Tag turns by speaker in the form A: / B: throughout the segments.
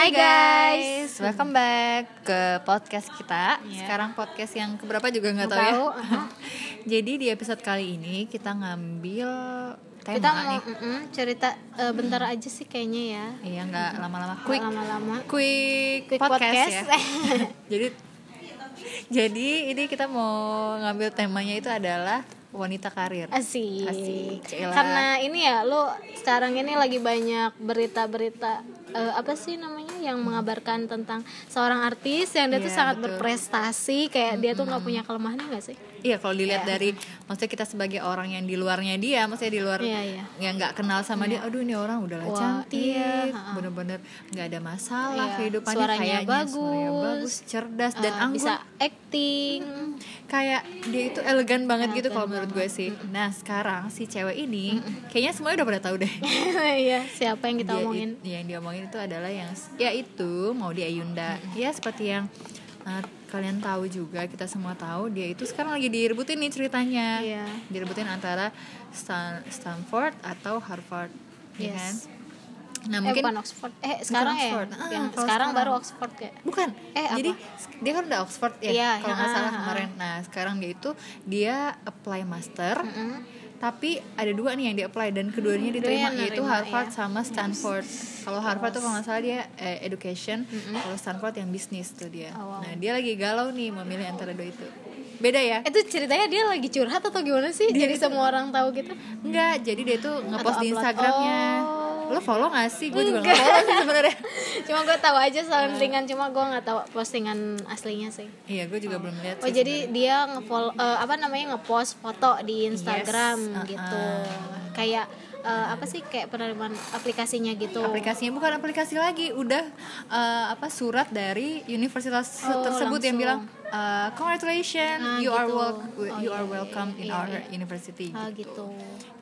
A: Hai guys, welcome back ke podcast kita.
B: Iya.
A: Sekarang podcast yang keberapa juga nggak tahu ya. Jadi di episode kali ini kita ngambil tema
B: Kita mau
A: nih.
B: mm-mm, cerita eh, bentar aja sih kayaknya ya.
A: Iya nggak lama-lama. Quick,
B: lama-lama.
A: quick,
B: Quick
A: podcast, ya.
B: podcast.
A: jadi, jadi ini kita mau ngambil temanya itu adalah wanita karir.
B: Asik.
A: Asik, Cila.
B: Karena ini ya lo sekarang ini lagi banyak berita-berita eh, apa sih namanya yang mengabarkan tentang seorang artis yang dia tuh
A: Iya,
B: sangat
A: betul.
B: berprestasi kayak dia tuh nggak punya kelemahannya nggak sih?
A: Iya kalau dilihat dari maksudnya kita sebagai orang yang di luarnya dia, maksudnya di luar
B: Iya, iya.
A: yang nggak kenal sama dia, aduh ini orang udahlah
B: Wah,
A: cantik,
B: iya,
A: bener-bener nggak ada masalah
B: Iya,
A: kehidupannya
B: suaranya
A: kayaknya
B: bagus,
A: suaranya bagus, cerdas dan
B: Eh,
A: anggun,
B: bisa acting.
A: kayak dia itu elegan banget gitu
B: Elegan
A: kalau menurut gue sih. Nah sekarang si cewek ini kayaknya semuanya udah pada tahu deh.
B: Iya, siapa yang kita
A: Dia
B: omongin?
A: it- yang diomongin itu adalah yang yaitu mau di Ayunda. Ya seperti yang uh, kalian tahu juga kita semua tahu dia itu sekarang lagi direbutin nih ceritanya.
B: Iya.
A: Direbutin antara Stan- Stanford atau Harvard, ya
B: Yes.
A: kan? Nah
B: eh
A: mungkin
B: bukan Oxford. Eh sekarang
A: Oxford.
B: ya.
A: Ah,
B: yang
A: kalau
B: sekarang
A: sekarang.
B: baru Oxford kayak.
A: bukan.
B: Eh, apa?
A: Jadi dia kan udah Oxford ya,
B: Iya,
A: kalau nggak salah kemarin. Nah sekarang dia itu dia apply master.
B: Mm-mm.
A: Tapi ada dua nih yang di apply dan keduanya diterima
B: yang
A: yaitu
B: nerima,
A: Harvard
B: ya.
A: sama Stanford. Kalau Harvard tuh kalau nggak salah dia eh, education, kalau Stanford yang bisnis tuh dia.
B: Oh, wow.
A: Nah dia lagi galau nih memilih antara dua itu. Beda ya?
B: Itu ceritanya dia lagi curhat atau gimana sih? Jadi semua orang tahu gitu.
A: Enggak, jadi dia tuh ngepost di
B: upload.
A: Instagramnya.
B: Oh.
A: Lo follow gak sih? Gue juga nggak follow sih sebenarnya.
B: Cuma gue tahu aja selentingan, cuma gue nggak tahu postingan aslinya sih.
A: Iya, gue juga belum lihat.
B: Oh
A: sih
B: jadi dia ngefollow eh, apa namanya ngepost foto di Instagram
A: Yes, uh-uh.
B: gitu. Kayak eh, apa sih kayak penerimaan aplikasinya gitu.
A: aplikasinya bukan aplikasi lagi udah eh, apa surat dari universitas
B: Oh,
A: tersebut yang
B: langsung.
A: bilang eh, congratulations
B: Ah,
A: you are
B: gitu.
A: wel-
B: Oh,
A: you
B: iya,
A: are
B: iya,
A: welcome in
B: iya,
A: our
B: iya.
A: university
B: Ah gitu.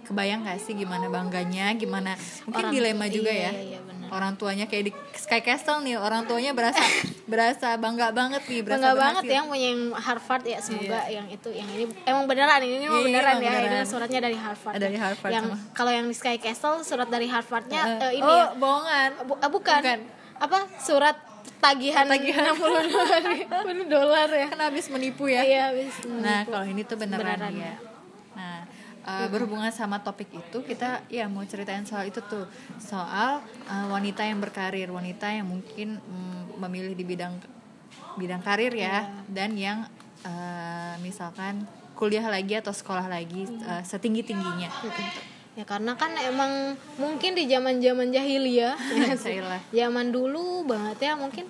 A: Kebayang gak sih gimana bangganya gimana mungkin
B: Orang
A: dilema juga
B: iya,
A: ya
B: iya, benar.
A: orang tuanya kayak di Sky Castle nih orang tuanya berasa berasa bangga banget nih berasa
B: Bangga banget
A: berhasil.
B: yang punya yang Harvard ya semoga yang itu yang ini emang beneran ini
A: Iya,
B: emang
A: iya,
B: beneran ya
A: beneran.
B: ini suratnya dari Harvard.
A: Dari Harvard
B: Yang kalau yang di Sky Castle surat dari Harvardnya
A: Eh,
B: eh, ini
A: oh
B: ya.
A: bohongan
B: Bu- eh, bukan.
A: Bukan.
B: Apa surat tagihan,
A: Tagihan.
B: 60 dolar, 60 dolar ya.
A: kan habis menipu ya
B: Iya, habis.
A: Nah, kalau ini tuh beneran,
B: Beneran,
A: ya.
B: ya.
A: Eh, berhubungan sama topik itu, kita ya mau ceritain soal itu tuh, soal eh, wanita yang berkarir, wanita yang mungkin mm, memilih di bidang bidang karir ya, dan yang eh, misalkan kuliah lagi atau sekolah lagi eh, setinggi tingginya.
B: Ya karena kan emang mungkin di zaman-zaman jahiliyah,
A: Cailah.
B: zaman dulu banget ya mungkin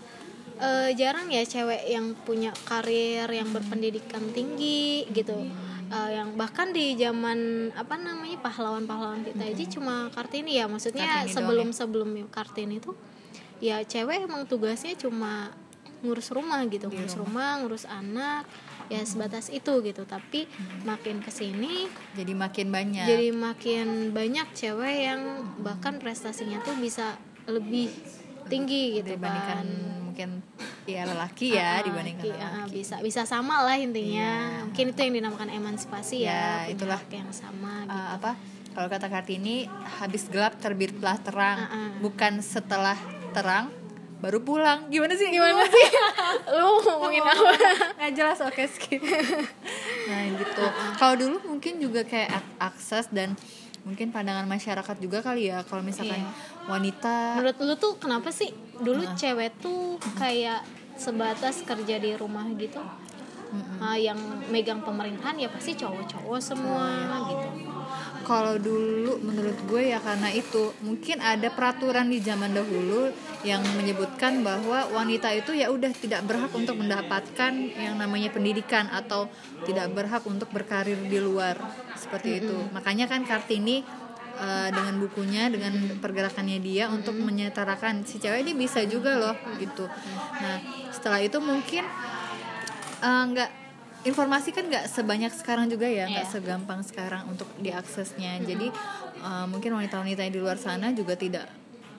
B: eh, jarang ya cewek yang punya karir yang berpendidikan tinggi gitu. Eh, yang bahkan di zaman apa namanya pahlawan-pahlawan kita aja cuma kartini ya. Maksudnya
A: Kartini doang
B: sebelum sebelum kartini itu ya cewek emang tugasnya cuma ngurus rumah gitu. Ngurus rumah. ngurus anak ya sebatas itu gitu. Tapi makin ke sini
A: Jadi makin banyak.
B: jadi makin banyak cewek yang bahkan prestasinya tuh bisa lebih tinggi gitu
A: dibandingkan
B: kan
A: mungkin ya lelaki ya
B: Ah,
A: dibandingkan
B: ki- ah,
A: lelaki.
B: bisa bisa sama lah intinya. Mungkin itu yang dinamakan emansipasi
A: Ya,
B: ya, punya
A: itulah.
B: hak yang sama
A: Eh,
B: gitu.
A: apa? Kalau kata kartini habis gelap terbitlah terang.
B: Ah, ah.
A: bukan setelah terang baru pulang. Gimana sih?
B: Gimana sih? lu ngomongin apa?
A: nggak jelas oke skip. Nah gitu. Kalau dulu mungkin juga kayak ak- akses dan mungkin pandangan masyarakat juga kali ya. Kalau misalkan
B: Iya.
A: wanita
B: menurut lu tuh kenapa sih dulu cewek tuh kayak sebatas kerja di rumah gitu. Ah, yang megang pemerintahan ya pasti cowok-cowok semua gitu.
A: Kalau dulu menurut gue ya karena itu mungkin ada peraturan di zaman dahulu yang menyebutkan bahwa wanita itu ya udah tidak berhak untuk mendapatkan yang namanya pendidikan atau tidak berhak untuk berkarir di luar seperti itu. Makanya kan kartini eh, dengan bukunya dengan pergerakannya dia untuk menyetarakan si cewek ini bisa juga loh gitu nah setelah itu mungkin eh, nggak informasi kan nggak sebanyak sekarang juga ya nggak
B: Iya.
A: segampang sekarang untuk diaksesnya jadi eh, mungkin wanita-wanita yang di luar sana juga tidak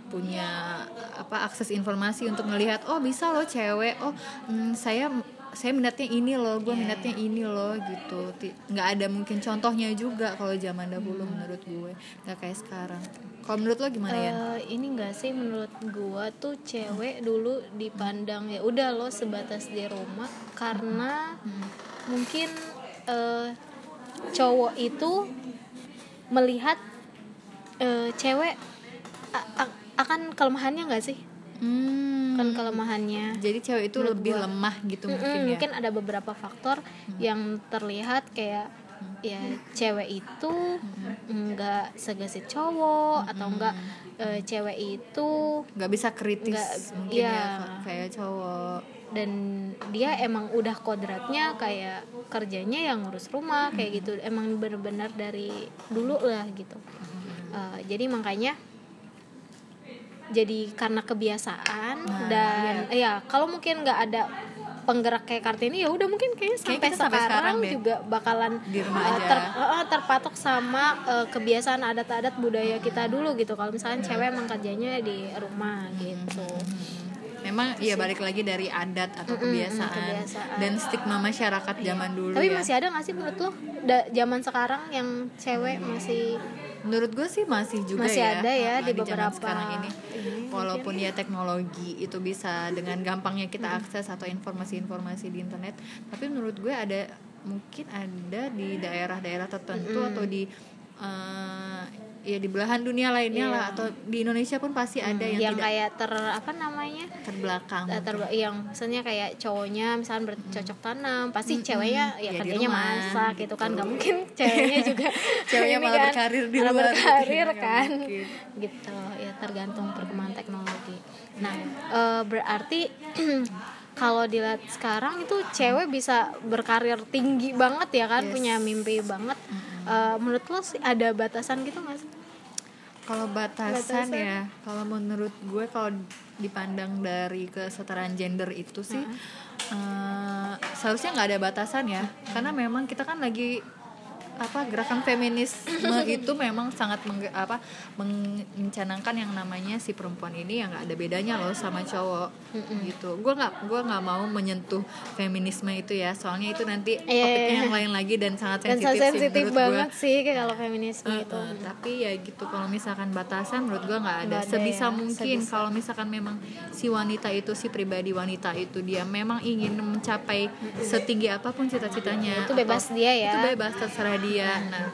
A: punya apa akses informasi untuk melihat oh bisa loh cewek oh mm, saya saya minatnya ini loh gue minatnya ini loh gitu. Nggak ada mungkin contohnya juga kalau zaman dahulu menurut gue nggak kayak sekarang. Kalau menurut lo gimana ya
B: Eh, ini enggak sih menurut gua tuh cewek dulu dipandang ya udah lo sebatas di rumah karena mungkin eh, cowok itu melihat eh, cewek akan kelemahannya enggak sih?
A: Hmm,
B: kan kelemahannya.
A: Jadi cewek itu
B: Menurut
A: lebih
B: gua.
A: lemah gitu
B: Mm-mm,
A: mungkin ya
B: mungkin ada beberapa faktor yang terlihat kayak ya cewek itu enggak segesit cowok atau enggak eh, cewek itu
A: nggak bisa kritis
B: Nggak-
A: mungkin ya
B: iya.
A: ka- kayak cowok.
B: Dan dia emang udah kodratnya kayak kerjanya yang ngurus rumah kayak gitu. Emang bener-bener dari dulu lah gitu. Eh, jadi makanya jadi karena kebiasaan
A: Nah,
B: dan ya kalau mungkin nggak ada penggerak kayak kartini ya udah mungkin kayaknya
A: Kayak
B: sampai
A: kita sampai
B: sekarang,
A: sekarang
B: juga bakalan
A: Di rumah aja.
B: ter- eh, terpatok sama eh, kebiasaan adat-adat budaya kita dulu gitu. Kalau misalnya cewek emang kerjanya di rumah gitu
A: memang ya balik lagi dari adat atau
B: Mm-mm,
A: kebiasaan,
B: kebiasaan.
A: dan stigma masyarakat zaman dulu
B: Tapi
A: ya.
B: masih ada gak sih menurut lo? Da- zaman sekarang yang cewek masih
A: menurut gue sih masih juga
B: Masih
A: ya
B: ada ya di
A: zaman
B: beberapa
A: sekarang ini. walaupun ya teknologi itu bisa dengan gampangnya kita akses atau informasi-informasi di internet tapi menurut gue ada mungkin ada di daerah-daerah tertentu atau di eh, ya di belahan dunia lainnya
B: Iya.
A: lah atau di Indonesia pun pasti ada yang,
B: yang
A: tidak
B: kayak ter apa namanya?
A: terbelakang
B: Eh, ter- yang misalnya kayak cowoknya misalnya bercocok tanam pasti ceweknya ya,
A: Ya, di
B: kerjanya
A: rumah,
B: masak gitu kan
A: gitu.
B: nggak mungkin ceweknya juga
A: Ceweknya malah
B: kan,
A: berkarir di luar. gitu ya,
B: berkarir
A: nggak
B: kan. gitu ya tergantung perkembangan teknologi. Nah eh, berarti kalau dilihat sekarang itu cewek bisa berkarir tinggi banget ya kan
A: Yes.
B: punya mimpi banget. Eh, menurut lo sih ada batasan gitu nggak sih?
A: Kalau batasan,
B: Batasan.
A: ya, kalau menurut gue kalau dipandang dari kesetaraan gender itu sih eh, seharusnya nggak ada batasan ya, karena memang kita kan lagi apa gerakan feminisme itu memang sangat mengge- apa meng- mencanangkan yang namanya si perempuan ini yang nggak ada bedanya loh sama cowok gitu. Gue nggak gue nggak mau menyentuh feminisme itu ya, soalnya itu nanti
B: Iya, iya,
A: topiknya
B: iya.
A: yang lain lagi dan sangat
B: dan
A: sensitif sih
B: sensitif
A: gue.
B: banget sih kayak kalau feminisme
A: Eh,
B: itu
A: eh, tapi ya gitu kalau misalkan batasan menurut gua nggak ada. Sebisa
B: ya,
A: mungkin
B: sebisa.
A: kalau misalkan memang si wanita itu si pribadi wanita itu dia memang ingin mencapai setinggi apa pun cita-citanya
B: Itu bebas dia ya.
A: itu bebas terserah dia nah.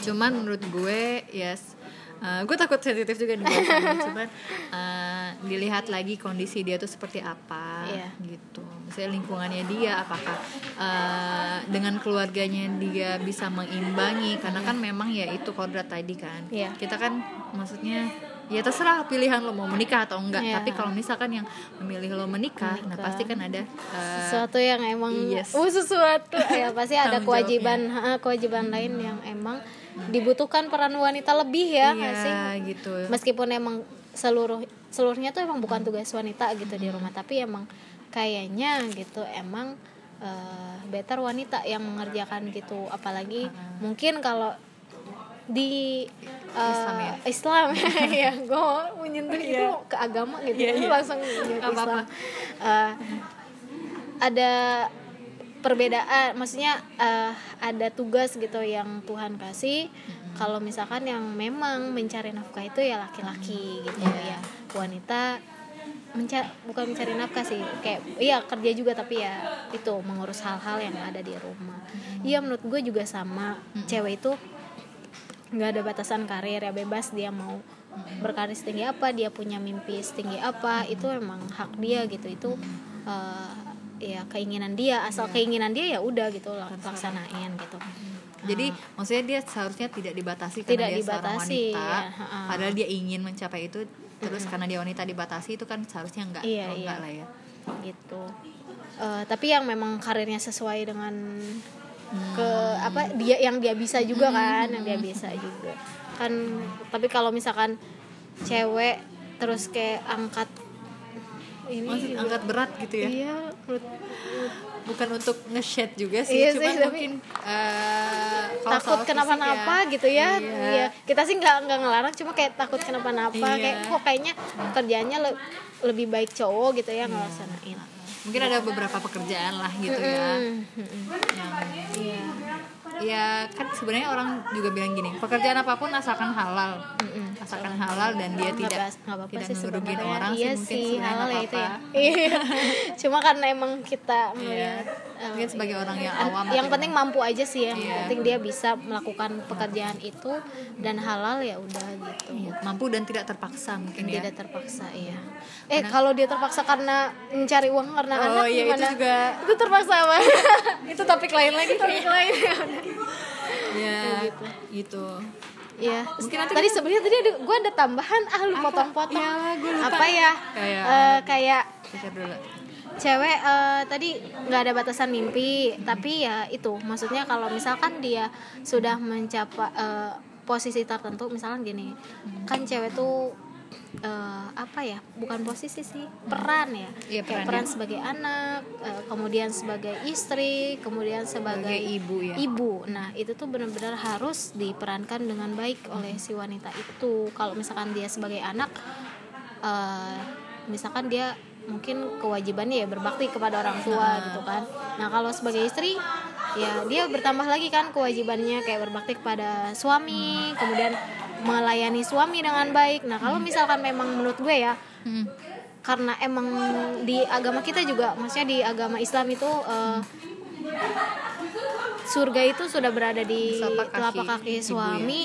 A: Cuman menurut gue yes. Eh, gue takut sensitif juga nih cuman eh, dilihat lagi kondisi dia tuh seperti apa
B: Iya.
A: gitu. Misalnya lingkungannya dia apakah eh, dengan keluarganya dia bisa mengimbangi? Karena kan memang ya itu kodrat tadi kan.
B: Iya.
A: kita kan maksudnya ya terserah pilihan lo mau menikah atau enggak.
B: Iya.
A: tapi kalau misalkan yang memilih lo menikah, nah
B: Menikah.
A: pasti kan ada eh,
B: sesuatu yang emang
A: Yes.
B: oh sesuatu. Ya pasti ada kewajiban ha, kewajiban lain yang emang dibutuhkan peran wanita lebih ya
A: iya
B: sih?
A: gitu.
B: Meskipun emang seluruh seluruhnya tuh emang bukan tugas wanita gitu di rumah tapi emang kayaknya gitu emang eh, better wanita yang mengerjakan gitu. Apalagi mungkin kalau di eh,
A: Islam ya?
B: Islam. Ya gue mau menyentuh itu ke agama gitu.
A: Iya,
B: Lu
A: iya.
B: langsung nyebut
A: Nggak apa-apa.
B: Islam Eh, ada perbedaan maksudnya eh, ada tugas gitu yang Tuhan kasih. Kalau misalkan yang memang mencari nafkah itu ya laki-laki gitu
A: Iya.
B: ya wanita menca bukan mencari nafkah sih kayak iya kerja juga tapi ya itu mengurus hal-hal yang ada di rumah. Iya menurut gue juga sama. Cewek itu nggak ada batasan karir ya bebas dia mau berkarir setinggi apa dia punya mimpi setinggi apa itu emang hak dia gitu itu eh, ya keinginan dia asal keinginan dia ya udah gitu lak- laksanain gitu
A: Jadi maksudnya dia seharusnya tidak dibatasi
B: Tidak
A: karena dia seorang
B: dibatasi,
A: wanita.
B: ya, ha-ha.
A: Padahal dia ingin mencapai itu terus karena dia wanita dibatasi itu kan seharusnya enggak
B: Iya,
A: oh,
B: iya.
A: enggak lah ya.
B: gitu Eh, tapi yang memang karirnya sesuai dengan ke apa dia yang dia bisa juga kan yang dia bisa juga kan tapi kalau misalkan cewek terus kayak angkat ini
A: Maksud angkat berat gitu ya.
B: iya menurut-
A: Bukan untuk nge-shed juga sih,
B: Iya
A: cuman
B: sih, tapi
A: mungkin kalau
B: takut
A: soal
B: kenapa-napa
A: fisik
B: gitu ya
A: Iya.
B: Iya. kita sih nggak nggak ngelarang cuma kayak takut kenapa-napa
A: Iya.
B: kayak kok kayaknya kerjanya le- lebih baik cowok gitu ya ngelaksanain
A: mungkin ada beberapa pekerjaan lah gitu ya. Yang
B: Iya.
A: ya kan sebenarnya orang juga bilang gini pekerjaan apa pun asalkan halal. Asalkan halal dan dia
B: Nggak
A: tidak
B: nggak apa-apa
A: tidak
B: sebenarnya.
A: orang
B: iya
A: sih mungkin
B: sih halal
A: nggak
B: ya itu ya. iya. Cuma karena emang kita
A: Iya.
B: melihat
A: mungkin sebagai orang yang
B: an-
A: awam
B: yang penting mampu aja sih ya. Yang
A: Iya.
B: penting dia bisa melakukan pekerjaan itu dan halal ya udah gitu.
A: Iya, mampu dan tidak terpaksa mungkin ya.
B: Tidak terpaksa iya. Eh kalau dia terpaksa karena mencari uang karena
A: Oh,
B: anak
A: iya, itu
B: gimana?
A: juga.
B: itu terpaksa apa?
A: Itu topik lain lagi
B: topik lain.
A: Ya gitu.
B: Iya.
A: Mungkin nanti
B: tadi sebenarnya tadi ada, gue ada tambahan. Ah lu potong-potong.
A: Lupa.
B: Apa ya?
A: Kayak-
B: Eh, kayak
A: dulu
B: cewek eh, tadi nggak ada batasan mimpi, tapi ya itu maksudnya kalau misalkan dia sudah mencapai eh, posisi tertentu, misalkan gini, kan cewek tuh eh, apa ya? Bukan posisi sih, peran ya. Kayak
A: peran,
B: peran
A: ya.
B: sebagai anak, eh, kemudian sebagai istri, kemudian sebagai
A: sebagai ibu ya
B: ibu. Nah, itu tuh benar-benar harus diperankan dengan baik oleh si wanita itu. Kalau misalkan dia sebagai anak eh, misalkan dia mungkin kewajibannya ya berbakti kepada orang tua gitu kan. Nah, kalau sebagai istri ya dia bertambah lagi kan kewajibannya kayak berbakti kepada suami, kemudian melayani suami dengan baik. Nah, kalau misalkan memang menurut gue ya
A: Hmm.
B: karena emang di agama kita juga maksudnya di agama Islam itu eh, surga itu sudah berada di
A: Telapak kaki
B: telapak kaki
A: ya?
B: suami.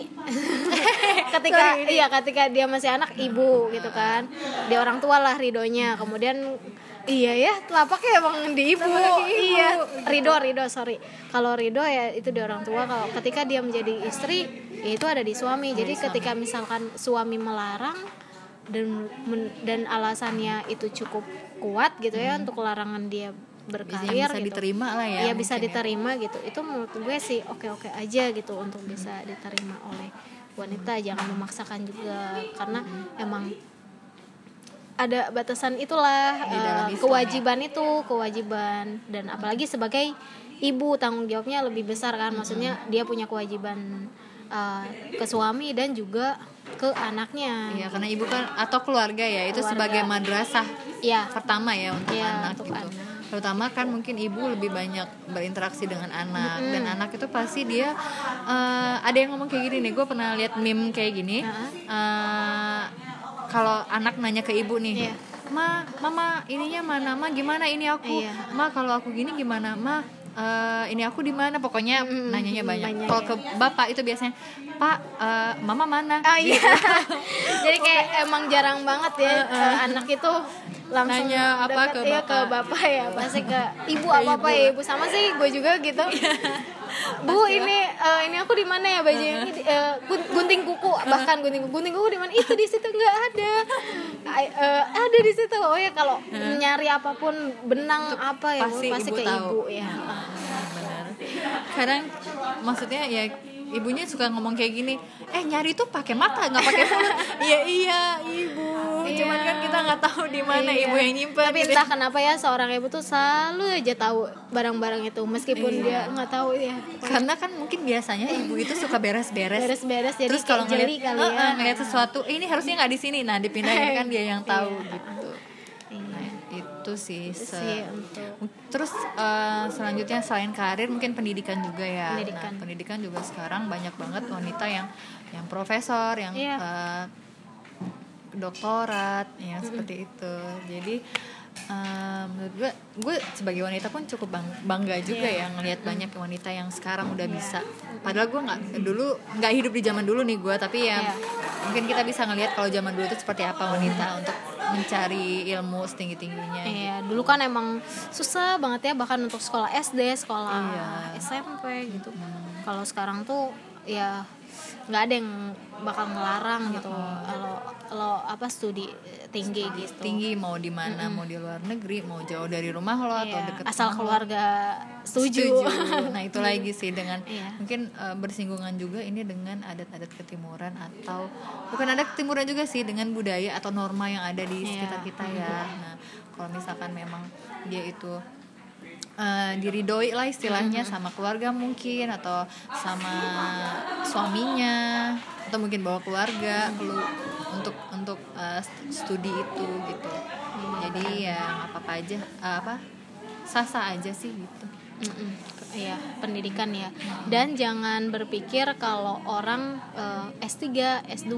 B: Ketika iya ketika dia masih anak ibu gitu kan. Dia orang tua lah ridonya. Kemudian iya ya telapaknya emang di ibu, iya ridho ridho sorry. Kalau ridho ya itu di orang tua. Kalau ketika dia menjadi istri ya itu ada di suami. Jadi ketika misalkan suami melarang dan men- dan alasannya itu cukup kuat gitu ya untuk larangan dia berkarir
A: bisa
B: gitu.
A: diterima lah ya
B: Iya bisa
A: mungkin ya.
B: diterima gitu. Itu menurut gue sih oke-oke aja gitu untuk bisa diterima oleh wanita. Jangan memaksakan juga karena emang ada batasan itulah
A: Islam,
B: kewajiban itu kewajiban dan apalagi sebagai ibu tanggung jawabnya lebih besar kan maksudnya dia punya kewajiban eh, ke suami dan juga ke anaknya
A: Iya, karena ibu kan atau keluarga ya itu
B: Keluarga.
A: sebagai madrasah
B: ya
A: pertama ya untuk
B: Iya,
A: anak
B: untuk
A: gitu.
B: anak.
A: Terutama kan mungkin ibu lebih banyak berinteraksi dengan anak dan anak itu pasti dia eh, ada yang ngomong kayak gini nih. Gue pernah lihat meme kayak gini. Eh, kalau anak nanya ke ibu nih,
B: Iya.
A: ma, mama ininya mana, ma gimana ini aku,
B: Iya.
A: ma kalau aku gini gimana, ma eh, ini aku di mana? Pokoknya
B: Mm,
A: nanyanya banyak.
B: banyak
A: Kalau
B: ya.
A: ke bapak itu biasanya, pak, eh, mama mana?
B: Oh iya. Jadi kayak emang jarang banget ya eh, anak itu langsung
A: Nanya apa
B: dekat,
A: ke
B: iya, ke
A: bapak.
B: bapak ya, pasti ke ibu apa apa
A: ibu.
B: ya ibu sama sih gue juga gitu. Bu ini eh, ini aku di mana ya bajunya ini gun- gunting kuku. Bahkan gunting kuku. Gunting kuku di mana? Itu di situ nggak ada. Ay- eh, ada di situ. Oh ya kalau nyari apa pun benang apa ya
A: pasti
B: pasti,
A: ibu
B: ke
A: tahu.
B: ibu ya.
A: Benar. Kadang maksudnya ya ibunya suka ngomong kayak gini eh nyari tuh pakai mata nggak pakai mulut. Iya iya ibu cuman kan kita nggak tahu di mana
B: Iya.
A: ibu yang nyimpen
B: tapi
A: gitu.
B: entah kenapa ya seorang ibu tuh selalu aja tahu barang-barang itu meskipun
A: Iya.
B: dia nggak tahu ya
A: karena kan mungkin biasanya ibu itu suka beres-beres
B: beres-beres jadi
A: terus kalau ngeliat,
B: kali
A: "Eh,
B: ya
A: eh, ngeliat sesuatu "Eh, ini harusnya nggak di sini nah dipindahin kan dia yang tahu gitu
B: Iya.
A: nah, itu sih se- Terus eh, selanjutnya selain karir mungkin pendidikan juga ya.
B: Pendidikan.
A: Nah, pendidikan juga sekarang banyak banget wanita yang yang profesor, yang
B: Iya.
A: eh, doktorat, yang seperti itu. Jadi eh, menurut gue, gue sebagai wanita pun cukup bang- bangga juga
B: Iya.
A: ya ngelihat banyak wanita yang sekarang udah bisa. Padahal gue nggak dulu nggak hidup di zaman dulu nih gue, tapi ya
B: Iya.
A: mungkin kita bisa ngelihat kalau zaman dulu itu seperti apa wanita untuk mencari ilmu setinggi tingginya.
B: Iya, dulu kan emang susah banget ya bahkan untuk sekolah SD, sekolah
A: Iya.
B: SMP gitu. Kalau sekarang tuh ya nggak ada yang bakal ngelarang gitu. Kalau kalau apa studi tinggi gitu.
A: tinggi mau di mana mau di luar negeri mau jauh dari rumah lo atau
B: Iya,
A: deket
B: asal
A: rumah lo.
B: keluarga setuju.
A: nah itu lagi sih dengan
B: Iya.
A: mungkin eh, bersinggungan juga ini dengan adat-adat ketimuran atau bukan adat ketimuran juga sih dengan budaya atau norma yang ada di
B: Iya.
A: sekitar kita ya nah kalau misalkan memang dia itu eh, diridoi lah istilahnya sama keluarga mungkin atau sama suaminya atau mungkin bawa keluarga lu untuk untuk eh, studi itu gitu. Jadi ya nggak apa-apa aja eh, apa sasa aja sih gitu
B: Mm-mm. Iya, pendidikan ya. Dan jangan berpikir kalau orang eh, S3, S2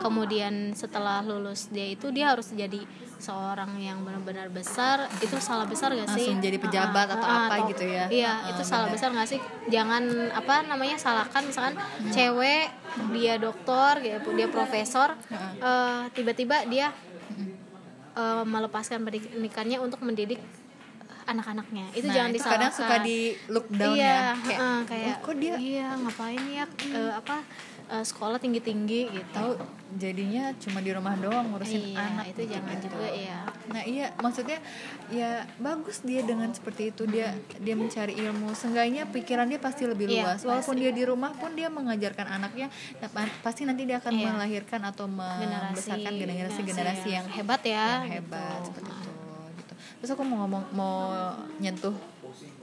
B: kemudian setelah lulus dia itu dia harus jadi seorang yang benar-benar besar. Itu salah besar gak sih?
A: Langsung jadi pejabat atau apa gitu ya.
B: Iya,
A: Ah,
B: itu salah besar gak sih? Jangan apa namanya salahkan misalkan cewek dia dokter, gitu, dia profesor, eh, tiba-tiba dia eh, melepaskan pendidikannya untuk mendidik anak-anaknya. Itu
A: Nah,
B: jangan
A: itu
B: disalahkan
A: kadang suka di look down
B: iya,
A: ya kayak,
B: heeh, kayak
A: "Oh, kok dia
B: iya ngapain ya eh, apa eh, sekolah tinggi tinggi gitu
A: tahu jadinya cuma di rumah doang ngurusin
B: iya
A: anak
B: itu
A: gitu.
B: jangan juga ya
A: Nah iya maksudnya ya bagus dia dengan seperti itu dia dia mencari ilmu seenggaknya pikiran dia pasti lebih
B: Iya,
A: luas walaupun dia di rumah pun dia mengajarkan anaknya pa- pasti nanti dia akan
B: Iya.
A: melahirkan atau
B: generasi
A: membesarkan generasi generasi yang
B: hebat ya
A: yang hebat
B: gitu.
A: seperti itu gitu. Terus aku mau ngomong mau nyentuh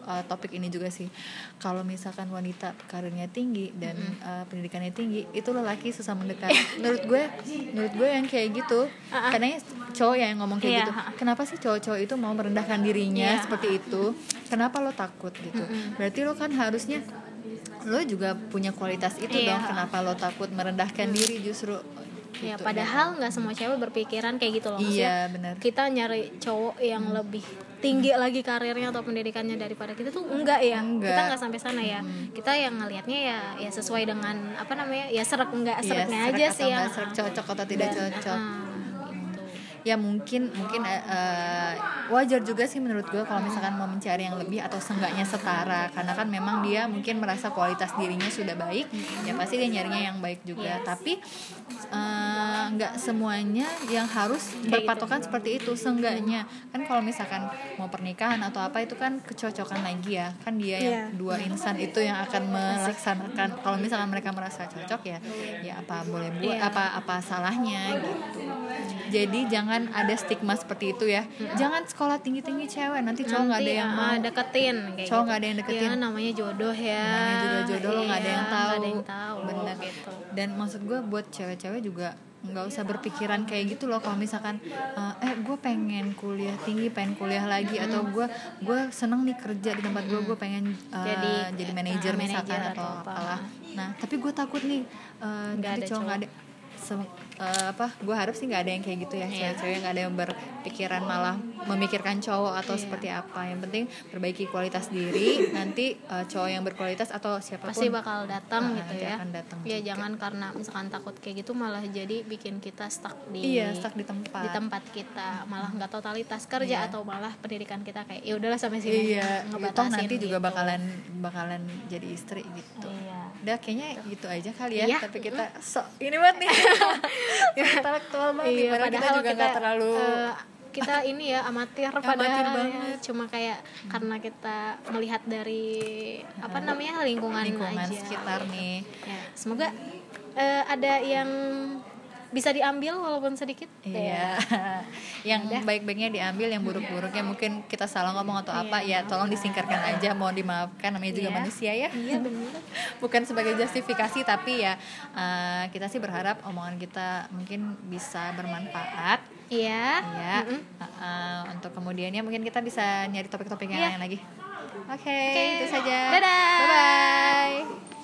A: uh, topik ini juga sih. Kalau misalkan wanita karirnya tinggi dan uh, pendidikannya tinggi, itu lelaki susah mendekat. menurut gue, menurut gue yang kayak gitu, kadangnya cowok ya yang ngomong kayak
B: Iya,
A: gitu.
B: ha.
A: Kenapa sih cowok-cowok itu mau merendahkan dirinya
B: Iya,
A: seperti itu? Kenapa lo takut gitu? Berarti lo kan harusnya lo juga punya kualitas itu
B: Iya.
A: dong. Kenapa lo takut merendahkan diri justru?
B: Ya
A: gitu.
B: padahal nggak semua cewek berpikiran kayak gitu loh maksudnya
A: Iya benar.
B: kita nyari cowok yang lebih tinggi lagi karirnya atau pendidikannya daripada kita tuh enggak ya
A: Enggak.
B: kita nggak sampai sana ya kita yang ngelihatnya ya ya sesuai dengan apa namanya ya serak enggak
A: Iya,
B: seraknya
A: serak
B: aja sih yang
A: serak, cocok atau tidak
B: Dan,
A: cocok.
B: ah, gitu.
A: Ya mungkin mungkin eh, wajar juga sih menurut gue kalau misalkan mau mencari yang lebih atau seenggaknya setara. Karena kan memang dia mungkin merasa kualitas dirinya sudah baik ya pasti dia nyarinya yang baik juga.
B: Yes.
A: tapi eh, nggak semuanya yang harus berpatokan seperti itu seenggaknya. Kan kalau misalkan mau pernikahan atau apa itu kan kecocokan lagi ya. Kan dia yang
B: Iya.
A: dua insan itu yang akan melaksanakan. Kalau misalkan mereka merasa cocok ya ya apa boleh buat
B: Iya.
A: apa apa salahnya gitu. Jadi jangan ada stigma seperti itu ya. Jangan sekolah tinggi tinggi cewek nanti cowok nggak ada yang
B: ah,
A: mau.
B: deketin kayak
A: Cowok
B: gitu.
A: nggak ada yang deketin.
B: ya namanya jodoh ya.
A: Namanya juga jodoh lo nggak ada yang
B: Iya,
A: tahu.
B: nggak ada yang tahu
A: bener.
B: gitu.
A: Dan maksud gue buat cewek-cewek juga nggak usah berpikiran kayak gitu loh. Kalau misalkan eh, eh gue pengen kuliah tinggi pengen kuliah lagi atau gue gue seneng nih kerja di tempat gue gue pengen eh,
B: Jadi,
A: jadi manajer
B: eh,
A: misalkan atau
B: apa.
A: apalah. Nah tapi gue takut nih eh,
B: Nggak
A: nanti
B: ada
A: cowok nggak ada eh, apa gue harap sih nggak ada yang kayak gitu ya
B: Iya.
A: cewek-cewek nggak ada yang berpikiran malah memikirkan cowok atau
B: Iya.
A: seperti apa yang penting perbaiki kualitas diri nanti eh, cowok yang berkualitas atau siapa pun
B: pasti bakal datang
A: Ah,
B: gitu ya
A: akan datang
B: ya
A: juga.
B: jangan karena misalkan takut kayak gitu malah jadi bikin kita stuck di
A: iya stuck di tempat
B: di tempat kita malah nggak totalitas kerja
A: Iya.
B: atau malah pendidikan kita kayak ya udahlah sampai sini
A: iya
B: aja,
A: toh nanti juga
B: gitu.
A: bakalan bakalan jadi istri gitu
B: iya
A: udah kayaknya gitu aja kali ya
B: Iya.
A: tapi kita sok ini banget nih intelektual banget
B: iya
A: padahal kita juga nggak terlalu
B: eh, kita ini ya amatir padahal ya.
A: banget.
B: cuma kayak karena kita melihat dari apa namanya lingkungan,
A: lingkungan
B: aja
A: sekitar nih
B: ya semoga eh, ada yang bisa diambil walaupun sedikit
A: Iya, yang baik-baiknya diambil, yang buruk-buruknya mungkin kita salah ngomong atau apa ya, tolong disingkirkan aja, mohon dimaafkan, namanya juga
B: Iya.
A: manusia ya.
B: iya benar
A: Bukan sebagai justifikasi, tapi ya eh, kita sih berharap omongan kita mungkin bisa bermanfaat,
B: iya
A: ya. Eh, eh, untuk kemudiannya mungkin kita bisa nyari topik-topik yang
B: Iya.
A: lain lagi. Oke,
B: Oke.
A: itu saja.
B: Dadah.
A: Bye bye.